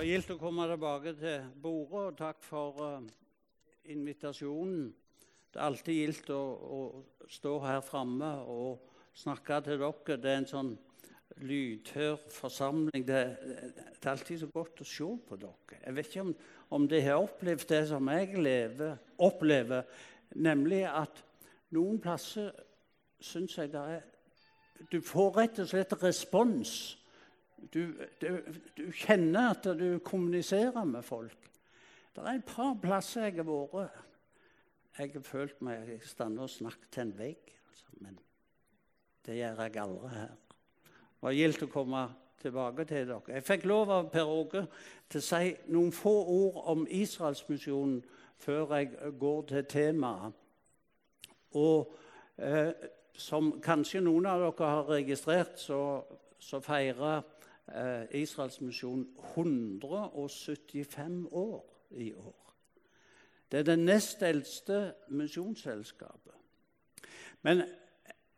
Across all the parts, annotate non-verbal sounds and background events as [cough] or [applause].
var gildt å komme tilbake til bordet, og takk for uh, invitasjonen. Det er alltid gildt å, å, stå her framme og snakke til dere. Det er en sånn lydhør forsamling. Det, det, er alltid så godt å se på dere. Jeg vet ikke om, om de har opplevd det som jeg lever, opplever, nemlig at noen plasser syns jeg det er Du får rett og slett respons du, du, du, kjenner at du kommuniserer med folk. Det er et par plasser jeg har vært Jeg har følt meg i stand og snakket snakke til en vegg. Altså, men det gjør jeg aldri her. Det var gildt å komme tilbake til dere. Jeg fikk lov av Per Åge til å si noen få ord om Israelsmisjonen før jeg går til temaet. Og eh, som kanskje noen av dere har registrert, så, så feirer eh, Israelsmisjonen 175 år i år. Det er det nest eldste misjonsselskapet. Men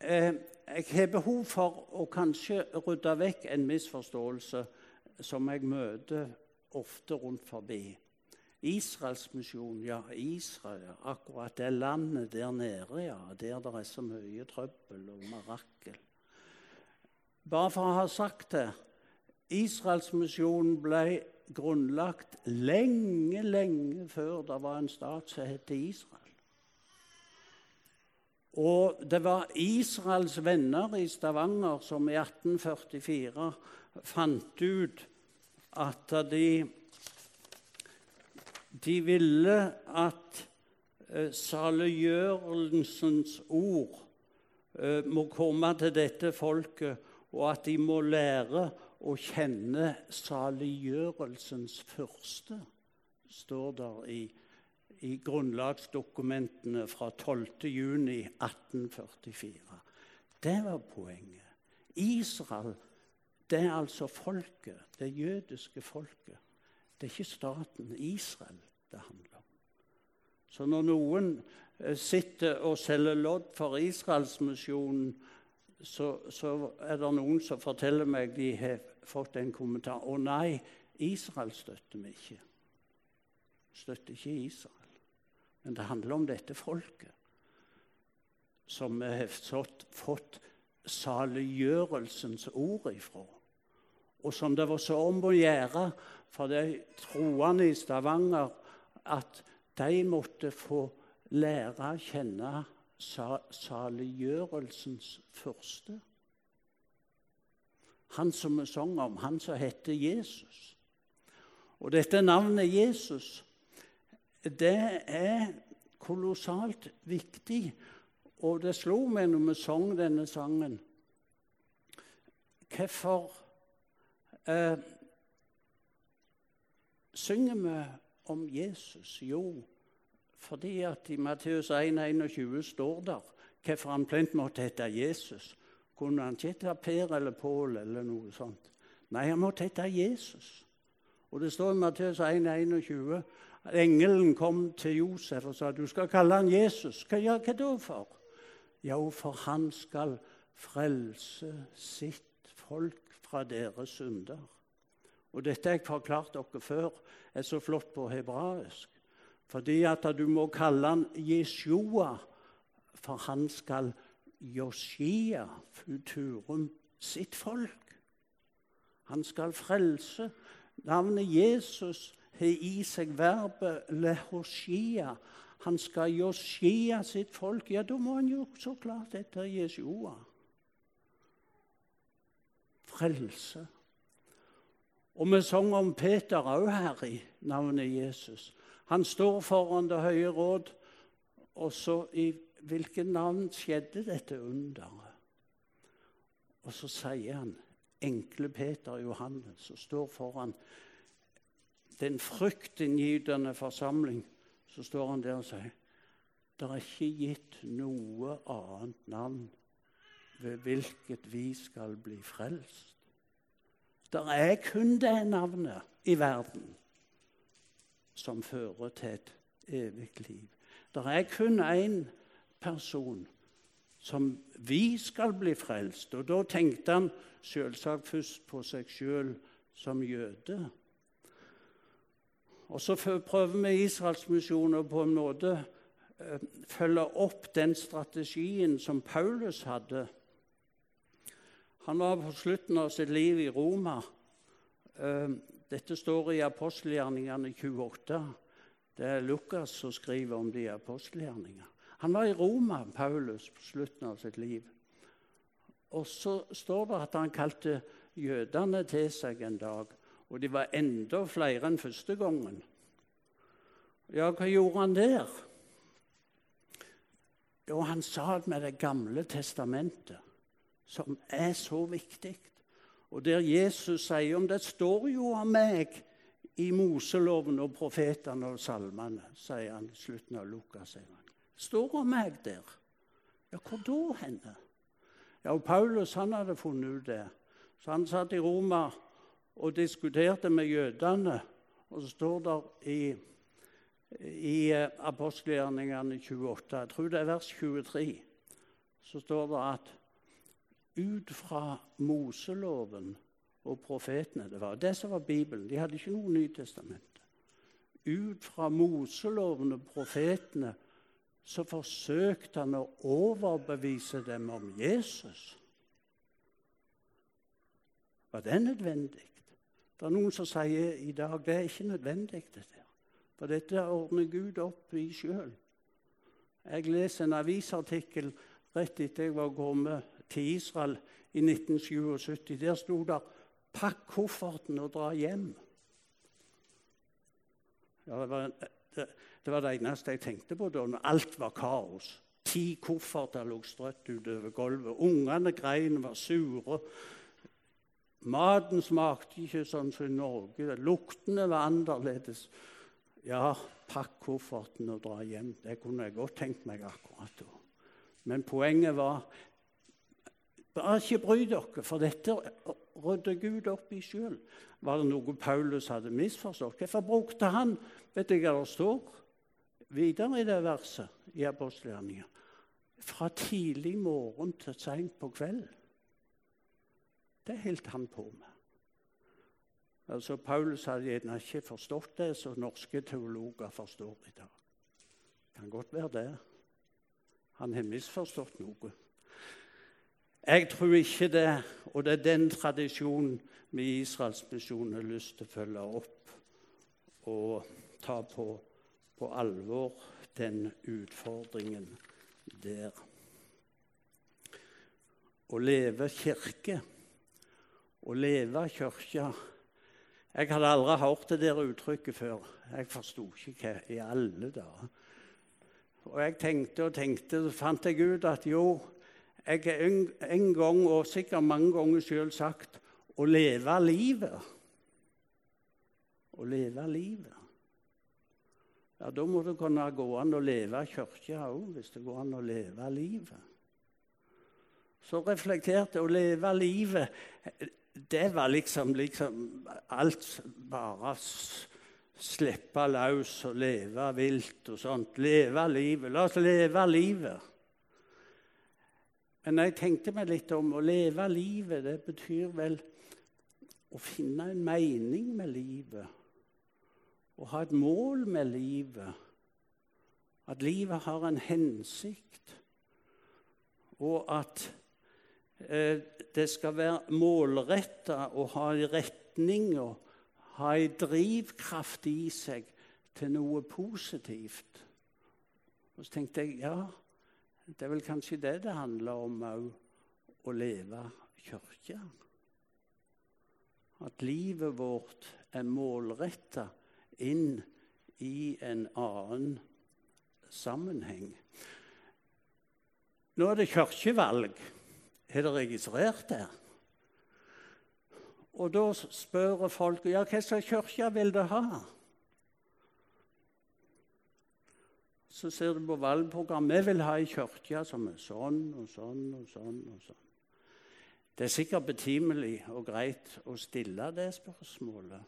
eh, jeg har behov for å kanskje rydde vekk en misforståelse som jeg møter ofte rundt forbi. Israels misjon, ja, Israel, akkurat det landet der nede, ja, der det er så mye trøbbel og marakel. Bare for å ha sagt det Israelsmisjonen ble grunnlagt lenge, lenge før det var en stat som het Israel. Og det var Israels venner i Stavanger som i 1844 fant ut at de, de ville at eh, saliggjørelsens ord eh, må komme til dette folket, og at de må lære å kjenne saliggjørelsens første, står der i, i grunnlagsdokumentene fra 12.6.1844. Det var poenget. Israel det er altså folket, det jødiske folket. Det er ikke staten Israel det handler om. Så når noen eh, sitter og selger lodd for Israelsmisjonen så, så, er det noen som forteller meg de har fått en kommentar. 'Å nei, Israel støtter vi ikke.' Støtter ikke Israel. Men det handler om dette folket som vi har fått, fått saliggjørelsens ord ifra. Og som det var så om å gjøre for de troende i Stavanger at de måtte få lære å kjenne saliggjørelsens første. Han som vi sang om, han som heter Jesus. Og dette navnet Jesus, det er kolossalt viktig. Og det slo meg når vi sang denne sangen Hvorfor eh, synger vi om Jesus? Jo, fordi at i Matteus 1,21 står der hvorfor han plent måtte hete Jesus. Kunne han ikke hete Per eller Pål eller noe sånt? Nei, han måtte hete Jesus. Og det står i Matteus 1,21 at engelen kom til Josef og sa du skal kalle han Jesus. Hva, ja, hva da for? Jo, for han skal frelse sitt folk fra deres synder. Og dette har jeg forklart dere før, er så flott på hebraisk. Fordi at du må kalle han Jeshua, for han skal Josia futurum sitt folk. Han skal frelse. Navnet Jesus har i seg verbet lehoshia. Han skal Josia sitt folk. Ja, da må han jo så klart etter Jesua. Frelse. Og vi sang om Peter òg her i navnet Jesus. Han står foran Det høye råd, og så i hvilket navn skjedde dette underet? Og så sier han, enkle Peter Johannes, som står foran den fryktinngytende forsamling, så står han der og sier det er ikke gitt noe annet navn ved hvilket vi skal bli frelst. Det er kun det navnet i verden som fører til et evig liv. Det er kun én person som vi skal bli frelst. Og da tenkte han selvsagt først på seg sjøl som jøde. Og så prøver vi Israelsmisjonen på en måte eh, følge opp den strategien som Paulus hadde. Han var på slutten av sitt liv i Roma. Eh, dette står i apostelgjerningene 28. Det er Lukas som skriver om de apostelgjerningene. Han var i Roma, Paulus, på slutten av sitt liv. Og så står det at han kalte jødene til seg en dag. Og de var enda flere enn første gangen. Ja, hva gjorde han der? Jo, han sa det med Det gamle testamentet, som er så viktig. Og der Jesus sier om det står jo om meg i Moseloven og profetene og salmene, sier han i slutten av Lukas. Står om meg der. Ja, hvor da henne? Ja, og Paulus han hadde funnet ut det. Så han satt i Roma og diskuterte med jødene. Og så står det i, i eh, apostelgjerningene 28, jeg tror det er vers 23, så står det at ut fra Moseloven og profetene. Det var det som var Bibelen. De hadde ikke noe Nytestament. Ut fra Moseloven og profetene så forsøkte han å overbevise dem om Jesus. Var det nødvendig? Det er noen som sier i dag det er ikke nødvendig. dette. For dette ordner Gud opp i sjøl. Jeg leser en avisartikkel rett etter jeg var kommet til Israel i 1977. Der sto det 'Pakk kofferten og dra hjem'. Ja, det, var, det, det, var, det, eneste jeg tenkte på da når alt var kaos. Ti kofferter lå strøtt utover gulvet. Ungene grein, var sure. Maten smakte ikke sånn som i Norge. Luktene var annerledes. Ja, pakk kofferten og dra hjem. Det kunne jeg godt tenkt meg akkurat da. Men poenget var bare ikke bry dere, for dette rydder Gud opp i sjøl. Var det noe Paulus hadde misforstått? Hvorfor brukte han Vet du hva det står videre i det verset i apostelgjerninga? Fra tidlig morgen til seint på kveld. Det holdt han på med. Altså, Paulus hadde gjerne ikke forstått det som norske teologer forstår i dag. Det kan godt være det. Han har misforstått noe. Jeg tror ikke det, og det er den tradisjonen vi i Israelsmisjonen har lyst til å følge opp og ta på, på alvor, den utfordringen der. Å leve kirke, å leve kirke Jeg hadde aldri hørt det der uttrykket før. Jeg forsto ikke hva i alle dager. Og jeg tenkte og tenkte, så fant jeg ut at jo, jeg har en, gang, og sikkert mange ganger sjøl, sagt å leve livet. Å leve livet. Ja, Da må det kunne gå an å leve kirka òg, hvis det går an å leve livet. Så reflekterte jeg å leve livet Det var liksom, liksom alt bare slippe løs og leve vilt og sånt. Leve livet. La oss leve livet. Men jeg tenkte meg litt om å leve livet, det betyr vel å finne en mening med livet. Å ha et mål med livet. At livet har en hensikt. Og at eh, det skal være målretta og ha en retning og ha en drivkraft i seg til noe positivt. Og så tenkte jeg ja, det er vel kanskje det det handler om òg, å leve kirke. At livet vårt er målretta inn i en annen sammenheng. Nå er det kirkevalg. Har dere registrert det? Og da spør folk ja, hva slags kirke vil dere ha. Så ser du på valgprogrammet Vi vil ha ei kirke som er sånn og sånn og sånn. og sånn. Det er sikkert betimelig og greit å stille det spørsmålet.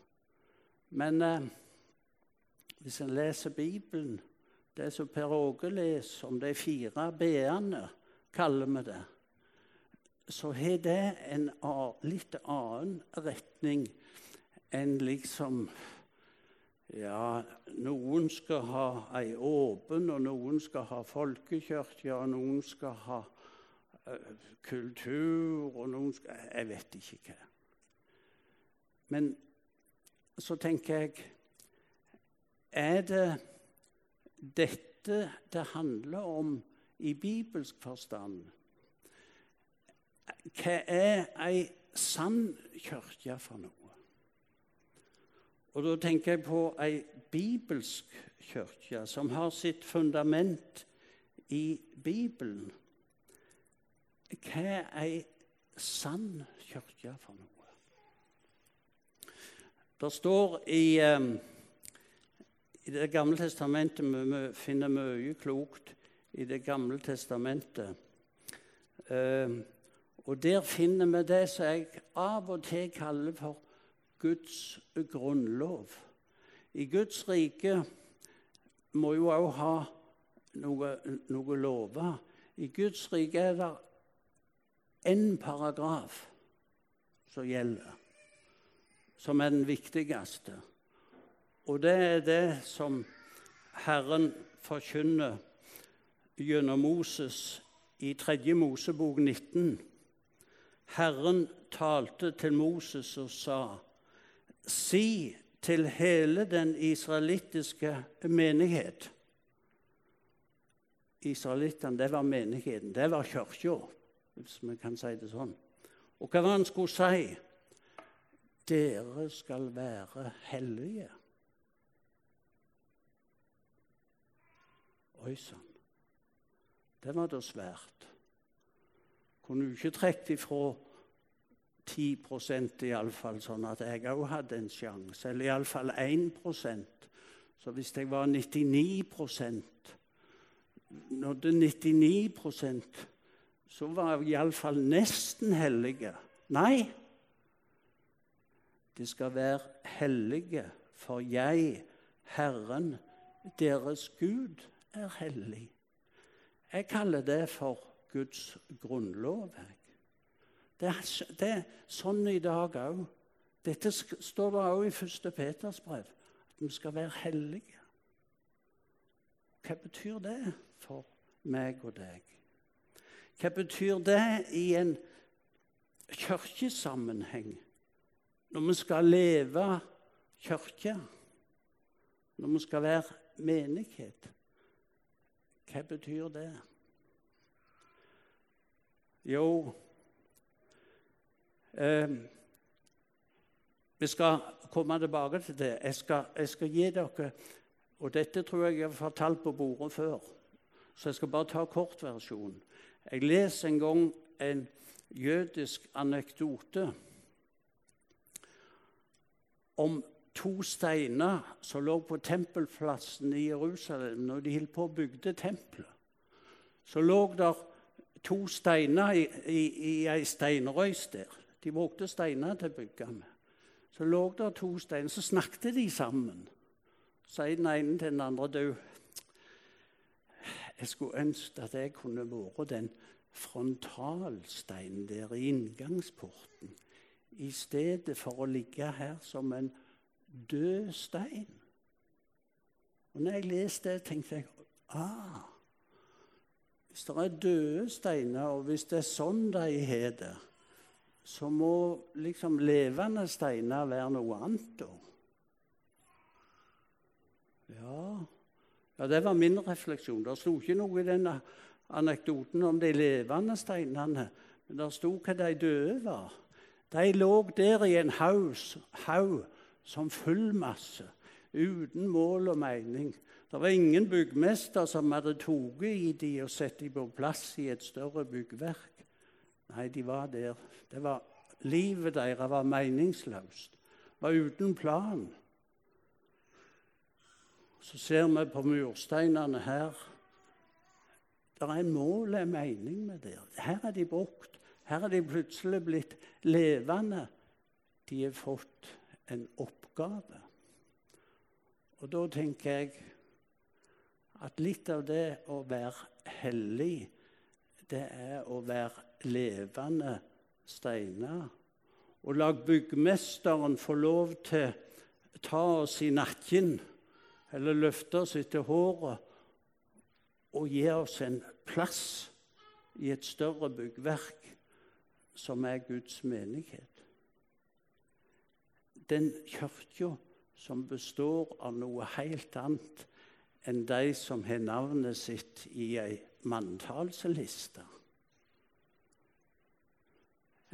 Men eh, hvis en leser Bibelen, det som Per Åge leser om de fire b-ene, kaller vi det, så har det en litt annen retning enn liksom Ja, noen skal ha ei åpen, og noen skal ha folkekirke, og noen skal ha uh, kultur, og noen skal Jeg vet ikke hva. Men så tenker jeg Er det dette det handler om i bibelsk forstand? Hva er ei sann kirke for noe? Og Da tenker jeg på ei bibelsk kirke som har sitt fundament i Bibelen. Hva er ei sann kirke for noe? Det står i, um, i Det gamle testamentet Vi finner mye klokt i Det gamle testamentet. Uh, og Der finner vi det som jeg av og til kaller for Guds grunnlov. I Guds rike må jo òg ha noe, noe lover. I Guds rike er det én paragraf som gjelder, som er den viktigste. Og det er det som Herren forkynner gjennom Moses i 3. Mosebok 19. Herren talte til Moses og sa:" si til hele den israelittiske menighet Israelittene, det var menigheten, det var kirka, hvis vi kan si det sånn. Og hva var han skulle si? Dere skal være hellige. Oi sann. Det var da svært. Kunne du ikke trukket ifra 10% iallfall, sånn at jeg òg hadde en sjanse. Eller iallfall 1% Så hvis jeg var 99% nådde 99% så var jeg iallfall nesten hellige. Nei, det skal være hellige, for jeg, Herren, deres Gud, er hellig. Jeg kaller det for Guds grunnlov. Jeg. Det er, det er sånn i dag òg. Dette står det òg i 1. Peters brev, at vi skal være hellige. Hva betyr det for meg og deg? Hva betyr det i en kirkesammenheng? Når vi skal leve kirke, når vi skal være menighet, hva betyr det? Jo, Eh, vi skal komme tilbake til det. Jeg skal, jeg skal, gi dere Og dette tror jeg jeg har fortalt på bordet før, så jeg skal bare ta kortversjonen. Jeg leser en gang en jødisk anekdote om to steiner som lå på tempelplassen i Jerusalem når de holdt på å bygde tempelet. Så lå der to steiner i, i, i ei steinrøys der. De brukte steiner til å bygge med. Så lå der to steiner, så snakket de sammen. Så sier den ene til den andre du, jeg skulle ønske at jeg kunne vært den frontalsteinen der i inngangsporten, i stedet for å ligge her som en død stein. Og når jeg leste det, tenkte jeg ah, Hvis det er døde steiner, og hvis det er sånn de har det så må liksom levende steiner være noe annet, da. Ja. ja, det var min refleksjon. Det sto ikke noe i denne anekdoten om de levende steinene, men det sto hva de døde var. De lå der i en haug som fullmasse, uten mål og mening. Det var ingen byggmester som hadde tatt i de og satt de på plass i et større byggverk. Nei, de var der. Var, livet deres var meningsløst, var uten plan. Så ser vi på mursteinene her. Det er en mål, en mening med det. Her er de brukt. Her er de plutselig blitt levende. De har fått en oppgave. Og da tenker jeg at litt av det å være hellig, det er å være levende steiner. Og la byggmesteren få lov til å ta oss i nakken eller løfte oss etter håret og gi oss en plass i et større byggverk som er Guds menighet. Den kirka som består av noe helt annet enn de som har navnet sitt i ei manntallsliste.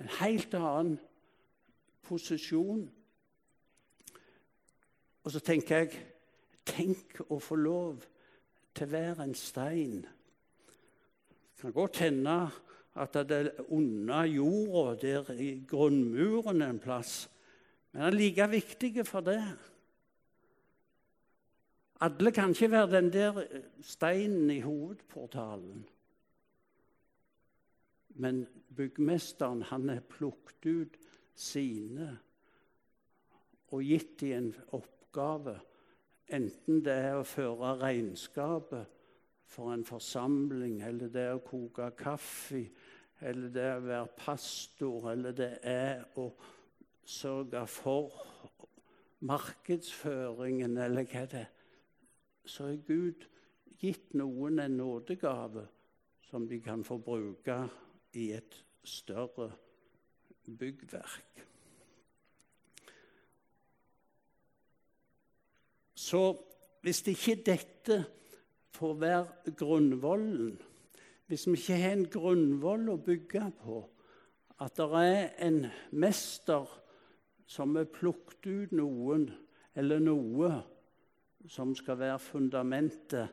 En helt annen posisjon. Og så tenker jeg Tenk å få lov til å være en stein. Det kan godt hende at det er under jorda, der i grunnmuren en plass, men det er like viktig for det. Alle kan ikke være den der steinen i hovedportalen. Men byggmesteren han er plukket ut sine og gitt dem en oppgave, enten det er å føre regnskapet for en forsamling, eller det er å koke kaffe, eller det er å være pastor, eller det er å sørge for markedsføringen, eller hva det er, så har Gud gitt noen en nådegave som de kan få bruke i et større byggverk. Så hvis ikke dette får være grunnvollen, hvis vi ikke har en grunnvoll å bygge på, at det er en mester som har plukket ut noen eller noe som skal være fundamentet,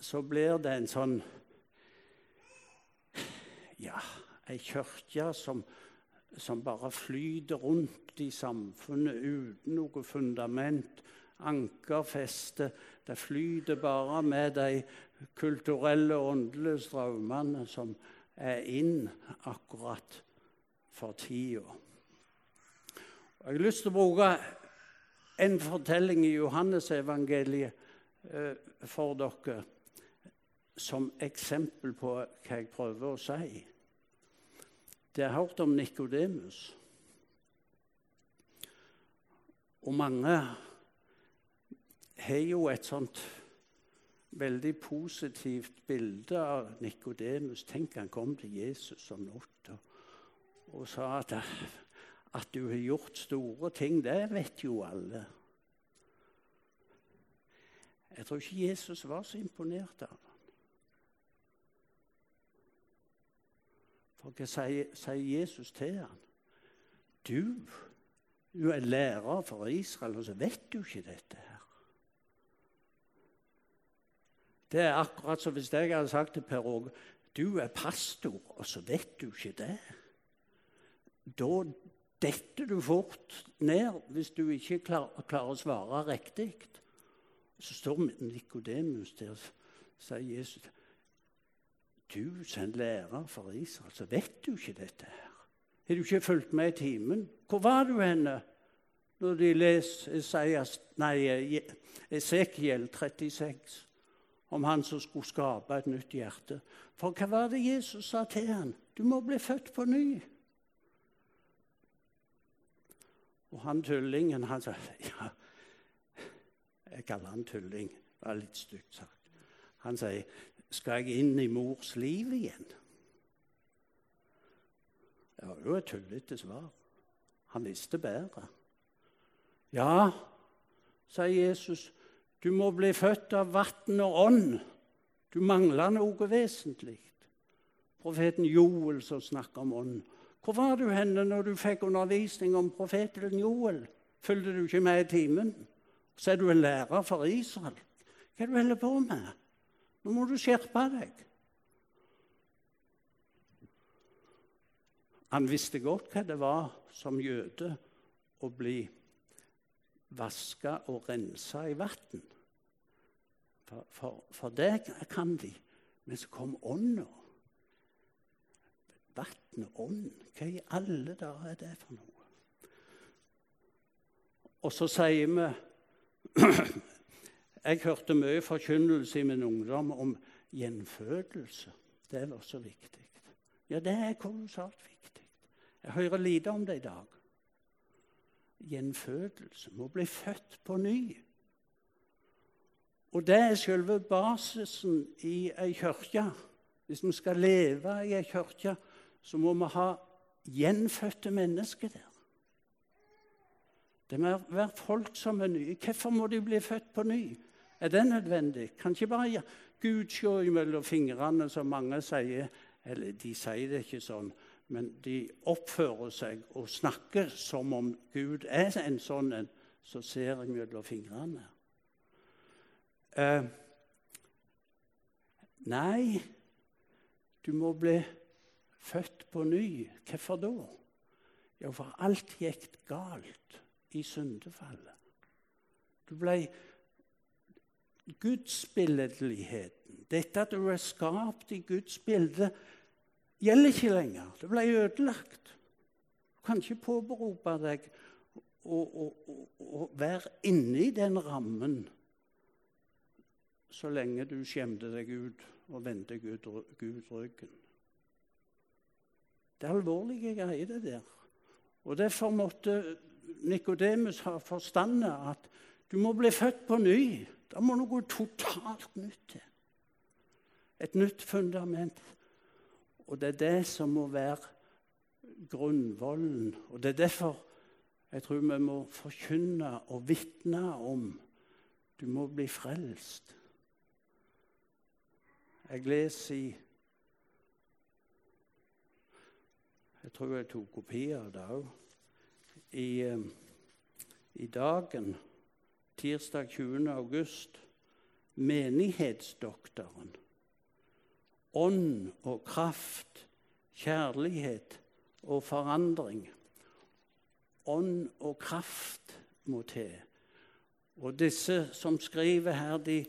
så blir det en sånn Ja, ei kirke som som bare flyter rundt i samfunnet uten noe fundament, ankerfeste. Det flyter bare med de kulturelle åndelige strømmene som er inn akkurat for tida. Jeg har lyst til å bruke en fortelling i Johannesevangeliet eh, for dere som eksempel på hva jeg prøver å si. Dere har hørt om Nikodemus. Og mange har jo et sånt veldig positivt bilde av Nikodemus. Tenk han kom til Jesus om natta og sa at, at du har gjort store ting. Det vet jo alle. Jeg tror ikke Jesus var så imponert av ham. For hva sier, sier Jesus til ham? Du, du er lærer for Israel, og så vet du ikke dette her. Det er akkurat som hvis jeg hadde sagt til Per Åge du er pastor, og så vet du ikke det. Da detter du fort ned hvis du ikke klarer, klarer å svare riktig. Så står Nikodemus der og sier Jesus du som lærer for Israel, så vet du ikke dette her. Har du ikke fulgt med i timen? Hvor var du henne når de leser Esekiel 36 om han som skulle skape et nytt hjerte? For hva var det Jesus sa til han? Du må bli født på ny. Og han tullingen, han sa ja, Jeg kaller han tulling. Det var litt stygt sagt. Han sier skal jeg inn i mors liv igjen? Det var jo et tullete svar. Han visste bedre. Ja, sa Jesus, du må bli født av vann og ånd. Du mangler noe vesentlig. Profeten Joel som snakker om ånd. Hvor var du henne når du fikk undervisning om profeten Joel? Fulgte du ikke med i timen? Så er du en lærer for Israel. Hva er du holder på med? Nå må du skjerpe deg. Han visste godt hva det var som jøde å bli vaska og rensa i vann. For, for, for, det kan de. Men så kom ånda. Vann og ånd. Hva i alle dager er det for noe? Og så sier vi [clears throat] Jeg hørte mye forkynnelse i min ungdom om gjenfødelse. Det var så viktig. Ja, det er kolossalt viktig. Jeg hører lite om det i dag. gjenfødelse, må bli født på ny. Og det er selve basisen i ei kirke. Hvis vi skal leve i ei kirke, så må vi ha gjenfødte mennesker der. Det må være folk som er nye. Hvorfor må de bli født på ny? Er det nødvendig? Kan ikke bare Gud se mellom fingrene, som mange sier. Eller de sier det ikke sånn, men de oppfører seg og snakker som om Gud er en sånn en som ser mellom fingrene. Eh, nei, du må bli født på ny. Hvorfor da? Ja, for alt gikk galt i syndefallet. Du ble Gudsbilledligheten, dette at du er skapt i Guds bilde, gjelder ikke lenger. Det ble ødelagt. Du kan ikke påberope deg å være inni den rammen så lenge du skjemte deg ut og vendte Gud, Gud ryggen. Det er alvorlige greier, det der. Og Derfor måtte Nikodemus ha forstandet at du må bli født på ny. Da må noe totalt nytt til. Et nytt fundament. Og det er det som må være grunnvollen. Og det er derfor jeg tror vi må forkynne og vitne om du må bli frelst. Jeg leser i Jeg tror jeg tok kopi av det òg. I, eh, I, dagen, tirsdag 20. august, menighetsdoktoren. Ånd og kraft, kjærlighet og forandring. Ånd og kraft må til. Og disse som skriver her, de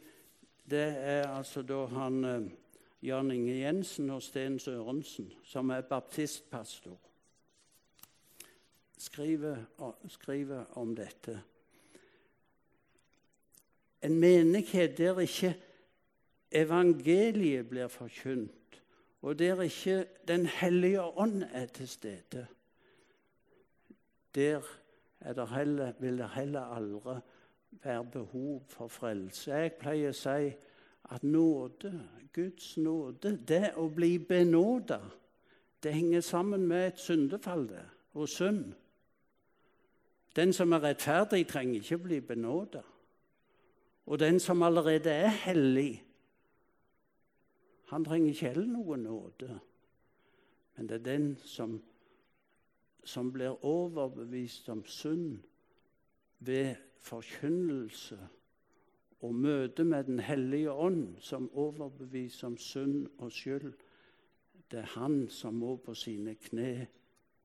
det er altså da han eh, Jan Inge Jensen og Sten Sørensen, som er baptistpastor, skriver, skriver om dette. En menighet der ikke evangeliet blir forkynt, og der ikke Den hellige ånd er til stede, der det heller, vil det heller aldri være behov for frelse. Jeg pleier å si at nåde, Guds nåde, det å bli benåda, det henger sammen med et syndefall det, og synd. Den som er rettferdig, trenger ikke bli benåda. Og den som allerede er hellig, han trenger ikke heller noe nåde. Men det er den som, som blir overbevist om synd ved forkynnelse og møte med Den hellige ånd, som overbeviser om synd og skyld. Det er han som må på sine kne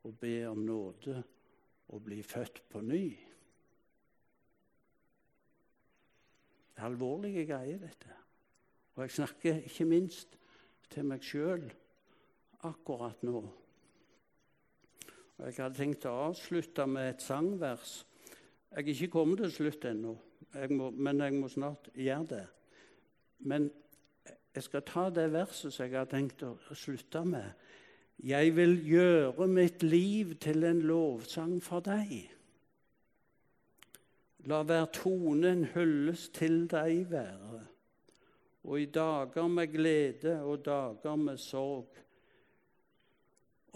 og be om nåde og bli født på ny. Det er alvorlige greier, dette. Og jeg snakker ikke minst til meg sjøl akkurat nå. Og Jeg hadde tenkt å avslutte med et sangvers jeg er ikke kommet til slutt ennå, men jeg må snart gjøre det. Men jeg skal ta det verset som jeg har tenkt å slutte med. Jeg vil gjøre mitt liv til en lovsang for deg. La hver tone en hyllest til deg være. Og i dager med glede og dager med sorg.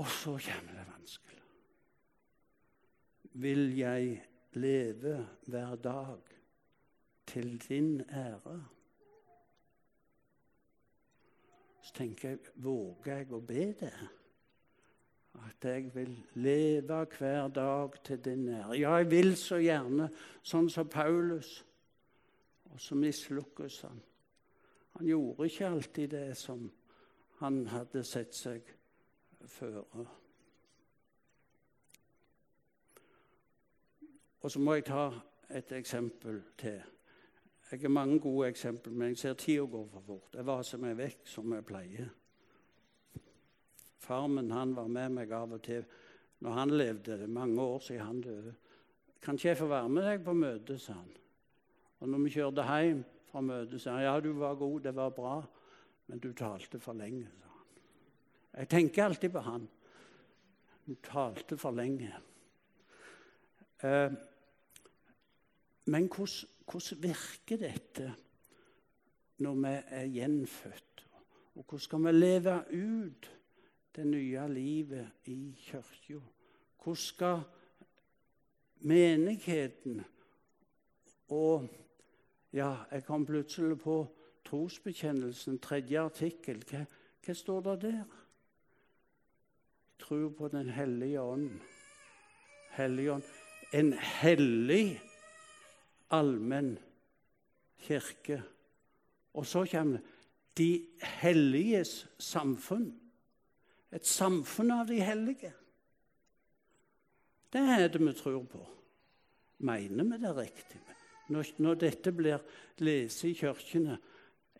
Og så kommer det vanskelig. Vil jeg leve hver dag til din ære. Så tenker jeg våger jeg å be det? At jeg vil leve hver dag til din ære. Ja, jeg vil så gjerne, sånn som Paulus. Og så mislukkes han. Han gjorde ikke alltid det som han hadde sett seg føre. Og så må jeg ta et eksempel til. Jeg har mange gode eksempler, men jeg ser tida går for fort. Jeg vaser meg vekk som jeg pleier. Farmen han var med meg av og til når han levde. Det mange år siden han døde. 'Kan ikke jeg få være med deg på møtet?' sa han. Og når vi kjørte hjem fra møtet, sa han 'Ja, du var god, det var bra, men du talte for lenge', sa han. Jeg tenker alltid på han. Du talte for lenge. Eh, men hvordan, hvordan virker dette når vi er gjenfødt? Og hvordan skal vi leve ut det nye livet i kirka? Hvordan skal menigheten og Ja, jeg kom plutselig på trosbekjennelsen, tredje artikkel. Hva, hva står det der? Tro på Den hellige ånd. Hellige ånd. En hellig allmenn kirke. Og så kommer det de helliges samfunn. Et samfunn av de hellige. Det er det vi tror på. Mener vi det riktig? Når, når dette blir lest i kirkene,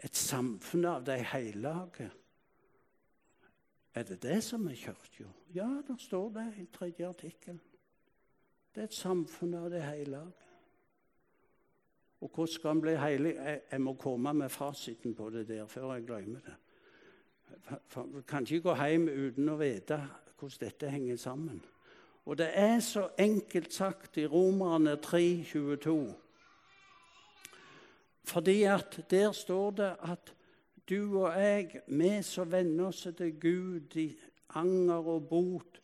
et samfunn av de hellige Er det det som er kirka? Ja, det står det i tredje artikkel. Det er et samfunn av de hellige. Og hvordan skal en bli heilig? Jeg, jeg, må komme med fasiten på det der før jeg glemmer det. Jeg kan ikke gå hjem uten å vite hvordan dette henger sammen. Og det er så enkelt sagt i Romerne 3, 22. Fordi at der står det at du og jeg, vi som venner oss til Gud i anger og bot,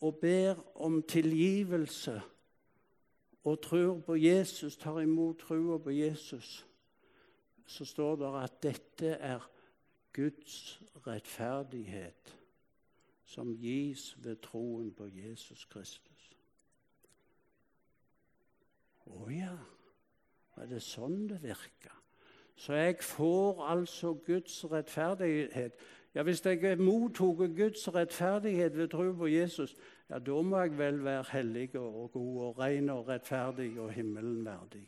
og ber om tilgivelse og tror på Jesus, tar imot trua på Jesus, så står det at dette er Guds rettferdighet som gis ved troen på Jesus Kristus. Å ja, er det sånn det virker? Så jeg får altså Guds rettferdighet. Ja, Hvis jeg mottok Guds rettferdighet ved tro på Jesus, ja, da må jeg vel være hellig og god og ren og rettferdig og himmelen verdig.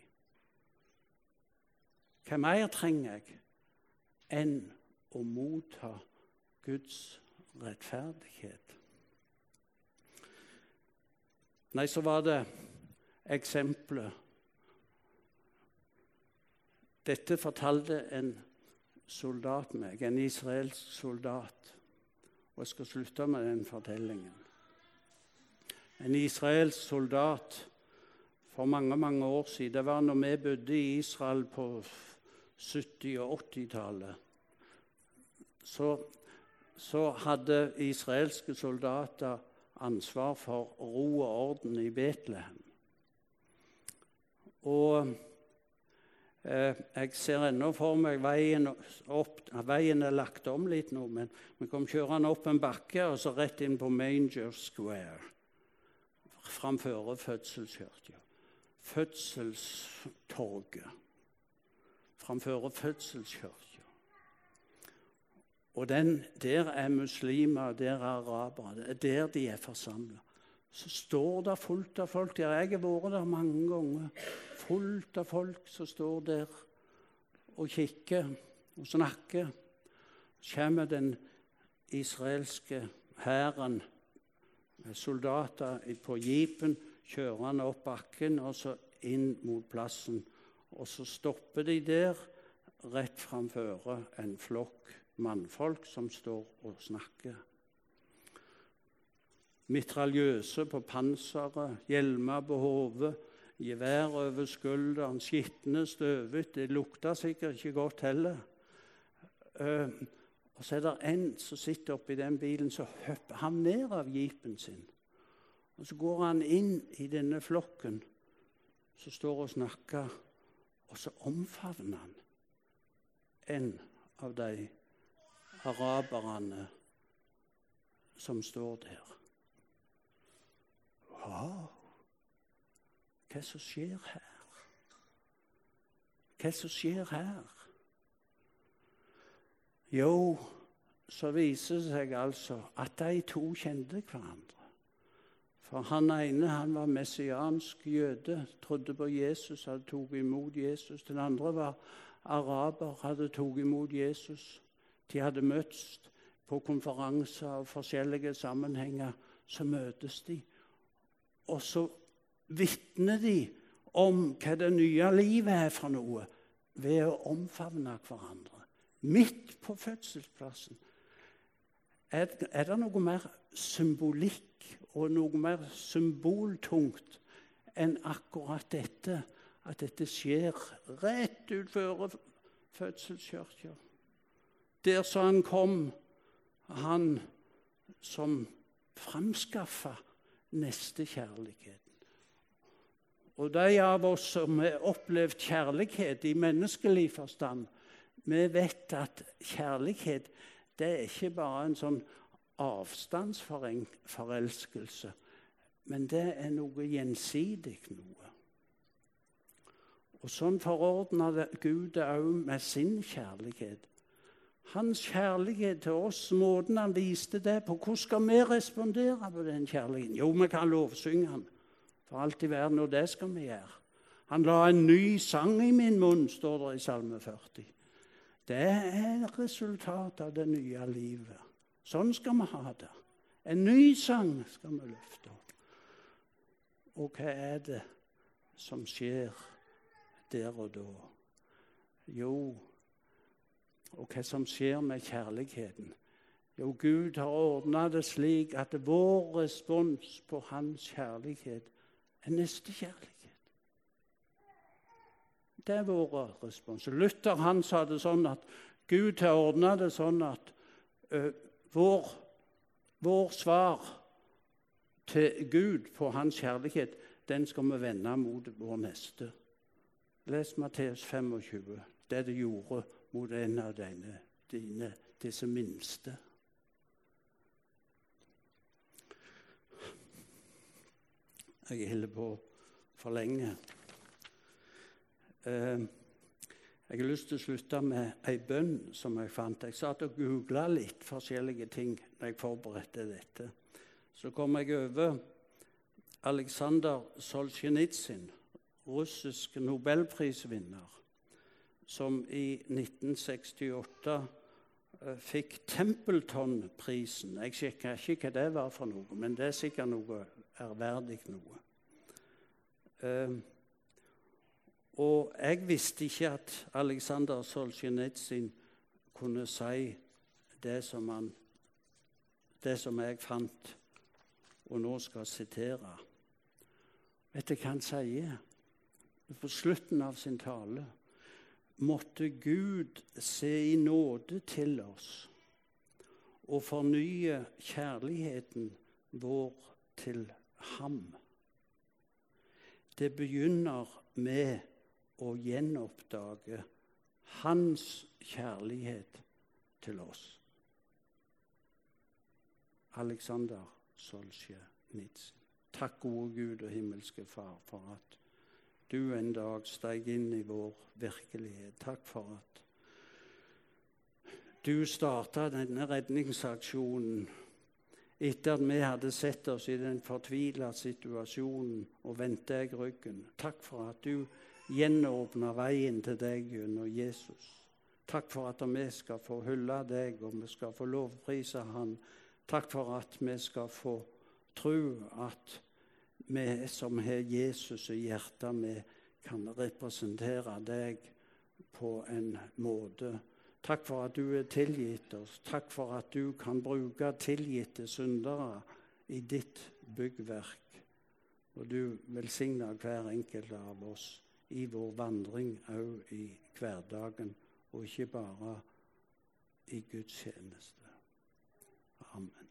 Hva mer trenger jeg enn å motta Guds rettferdighet? Nei, så var det eksempelet. Dette fortalte en soldat meg, en israelsk soldat. Og jeg skal slutte med den fortellingen en israelsk soldat for mange mange år siden. Det var når vi bodde i Israel på 70- og 80-tallet. Så, så, hadde israelske soldater ansvar for ro og orden i Betlehem. Og eh, jeg ser ennå for meg veien opp Veien er lagt om litt nå, men vi kom kjørende opp en bakke og så rett inn på Manger Square framfor fødselskirka. Fødselstorget framfor fødselskirka. Og den, der er muslimer, der er arabere. Er der de er forsamla. Så står det fullt av folk der. Jeg har vært der mange ganger. Fullt av folk som står der og kikker og snakker. Så kommer den israelske hæren soldater på jeepen kjørende opp bakken og så inn mot plassen. Og så stopper de der rett framfor en flokk mannfolk som står og snakker. Mitraljøse på panseret, hjelmer på hodet, gevær over skulderen, skitne, støvete. Det lukta sikkert ikke godt heller. Uh, og så er det en som sitter oppi den bilen, så hopper han ned av jeepen sin. Og Så går han inn i denne flokken som står og snakker, og så omfavner han en av de araberne som står der. Wow! Hva som skjer her? Hva som skjer her? Jo, så viser det seg altså at de to kjente hverandre. For han ene han var messiansk jøde, trodde på Jesus, hadde tatt imot Jesus. Den andre var araber, hadde tatt imot Jesus. De hadde møttes på konferanser og forskjellige sammenhenger. Så møtes de, og så vitner de om hva det nye livet er for noe, ved å omfavne hverandre midt på fødselsplassen. Er, det noe mer symbolikk og noe mer symboltungt enn akkurat dette. At dette skjer rett utfor fødselskirka. Der så han kom, han som framskaffa nestekjærligheten. Og de av oss som har opplevd kjærlighet i menneskelig forstand, vi vet at kjærlighet det er ikke bare en sånn avstandsforelskelse, men det er noe gjensidig noe. Og sånn forordna Gud det òg med sin kjærlighet. Hans kjærlighet til oss, måten han viste det på. Hvordan skal vi respondere på den kjærligheten? Jo, vi kan lovsynge han for alt i verden, og det skal vi gjøre. Han la en ny sang i min munn, står det i Salme 40. Det er resultatet av det nye livet. Sånn skal vi ha det. En ny sang skal vi løfte opp. Og hva er det som skjer der og da? Jo, og hva som skjer med kjærligheten? Jo, Gud har ordna det slik at vår respons på hans kjærlighet er nestekjærlighet. Det er vår respons. Luther han sa det sånn at Gud har ordna det sånn at uh, vår, vår svar til Gud på hans kjærlighet, den skal vi vende mot vår neste. Les Matteus 25, det du gjorde mot en av dine, dine, disse minste. Jeg holder på for lenge. Eh, jeg har lyst til å slutte med ei bønn som jeg fant. Jeg satt og googla litt forskjellige ting da jeg forberedte dette. Så kom jeg over Aleksandr Solzjenitsyn, russisk nobelprisvinner, som i 1968 eh, fikk Templeton-prisen. Jeg sjekka ikke hva det var for noe, men det er sikkert noe ærverdig noe. Og jeg visste ikke at Aleksandr Solzjenitsyn kunne si det som, han, det som jeg fant og nå skal sitere. Vet du hva han sier? På slutten av sin tale måtte Gud se i nåde til oss og fornye kjærligheten vår til ham. Det begynner med å gjenoppdage hans kjærlighet til oss. Aleksander Solzjenitsyn. Takk, gode Gud og himmelske Far, for at du en dag steg inn i vår virkelighet. Takk for at du starta denne redningsaksjonen etter at vi hadde sett oss i den fortvila situasjonen og vendte deg ryggen. Takk for at du gjenåpna veien til deg gjennom Jesus. Takk for at vi skal få hylle deg, og vi skal få lovprise Han. Takk for at vi skal få tro at vi som har Jesus i hjertet, vi kan representere deg på en måte. Takk for at du er tilgitt oss. Takk for at du kan bruke tilgitte syndere i ditt byggverk. Og du velsigner hver enkelt av oss i vår vandring òg i hverdagen, og ikke bare i Guds tjeneste. Amen.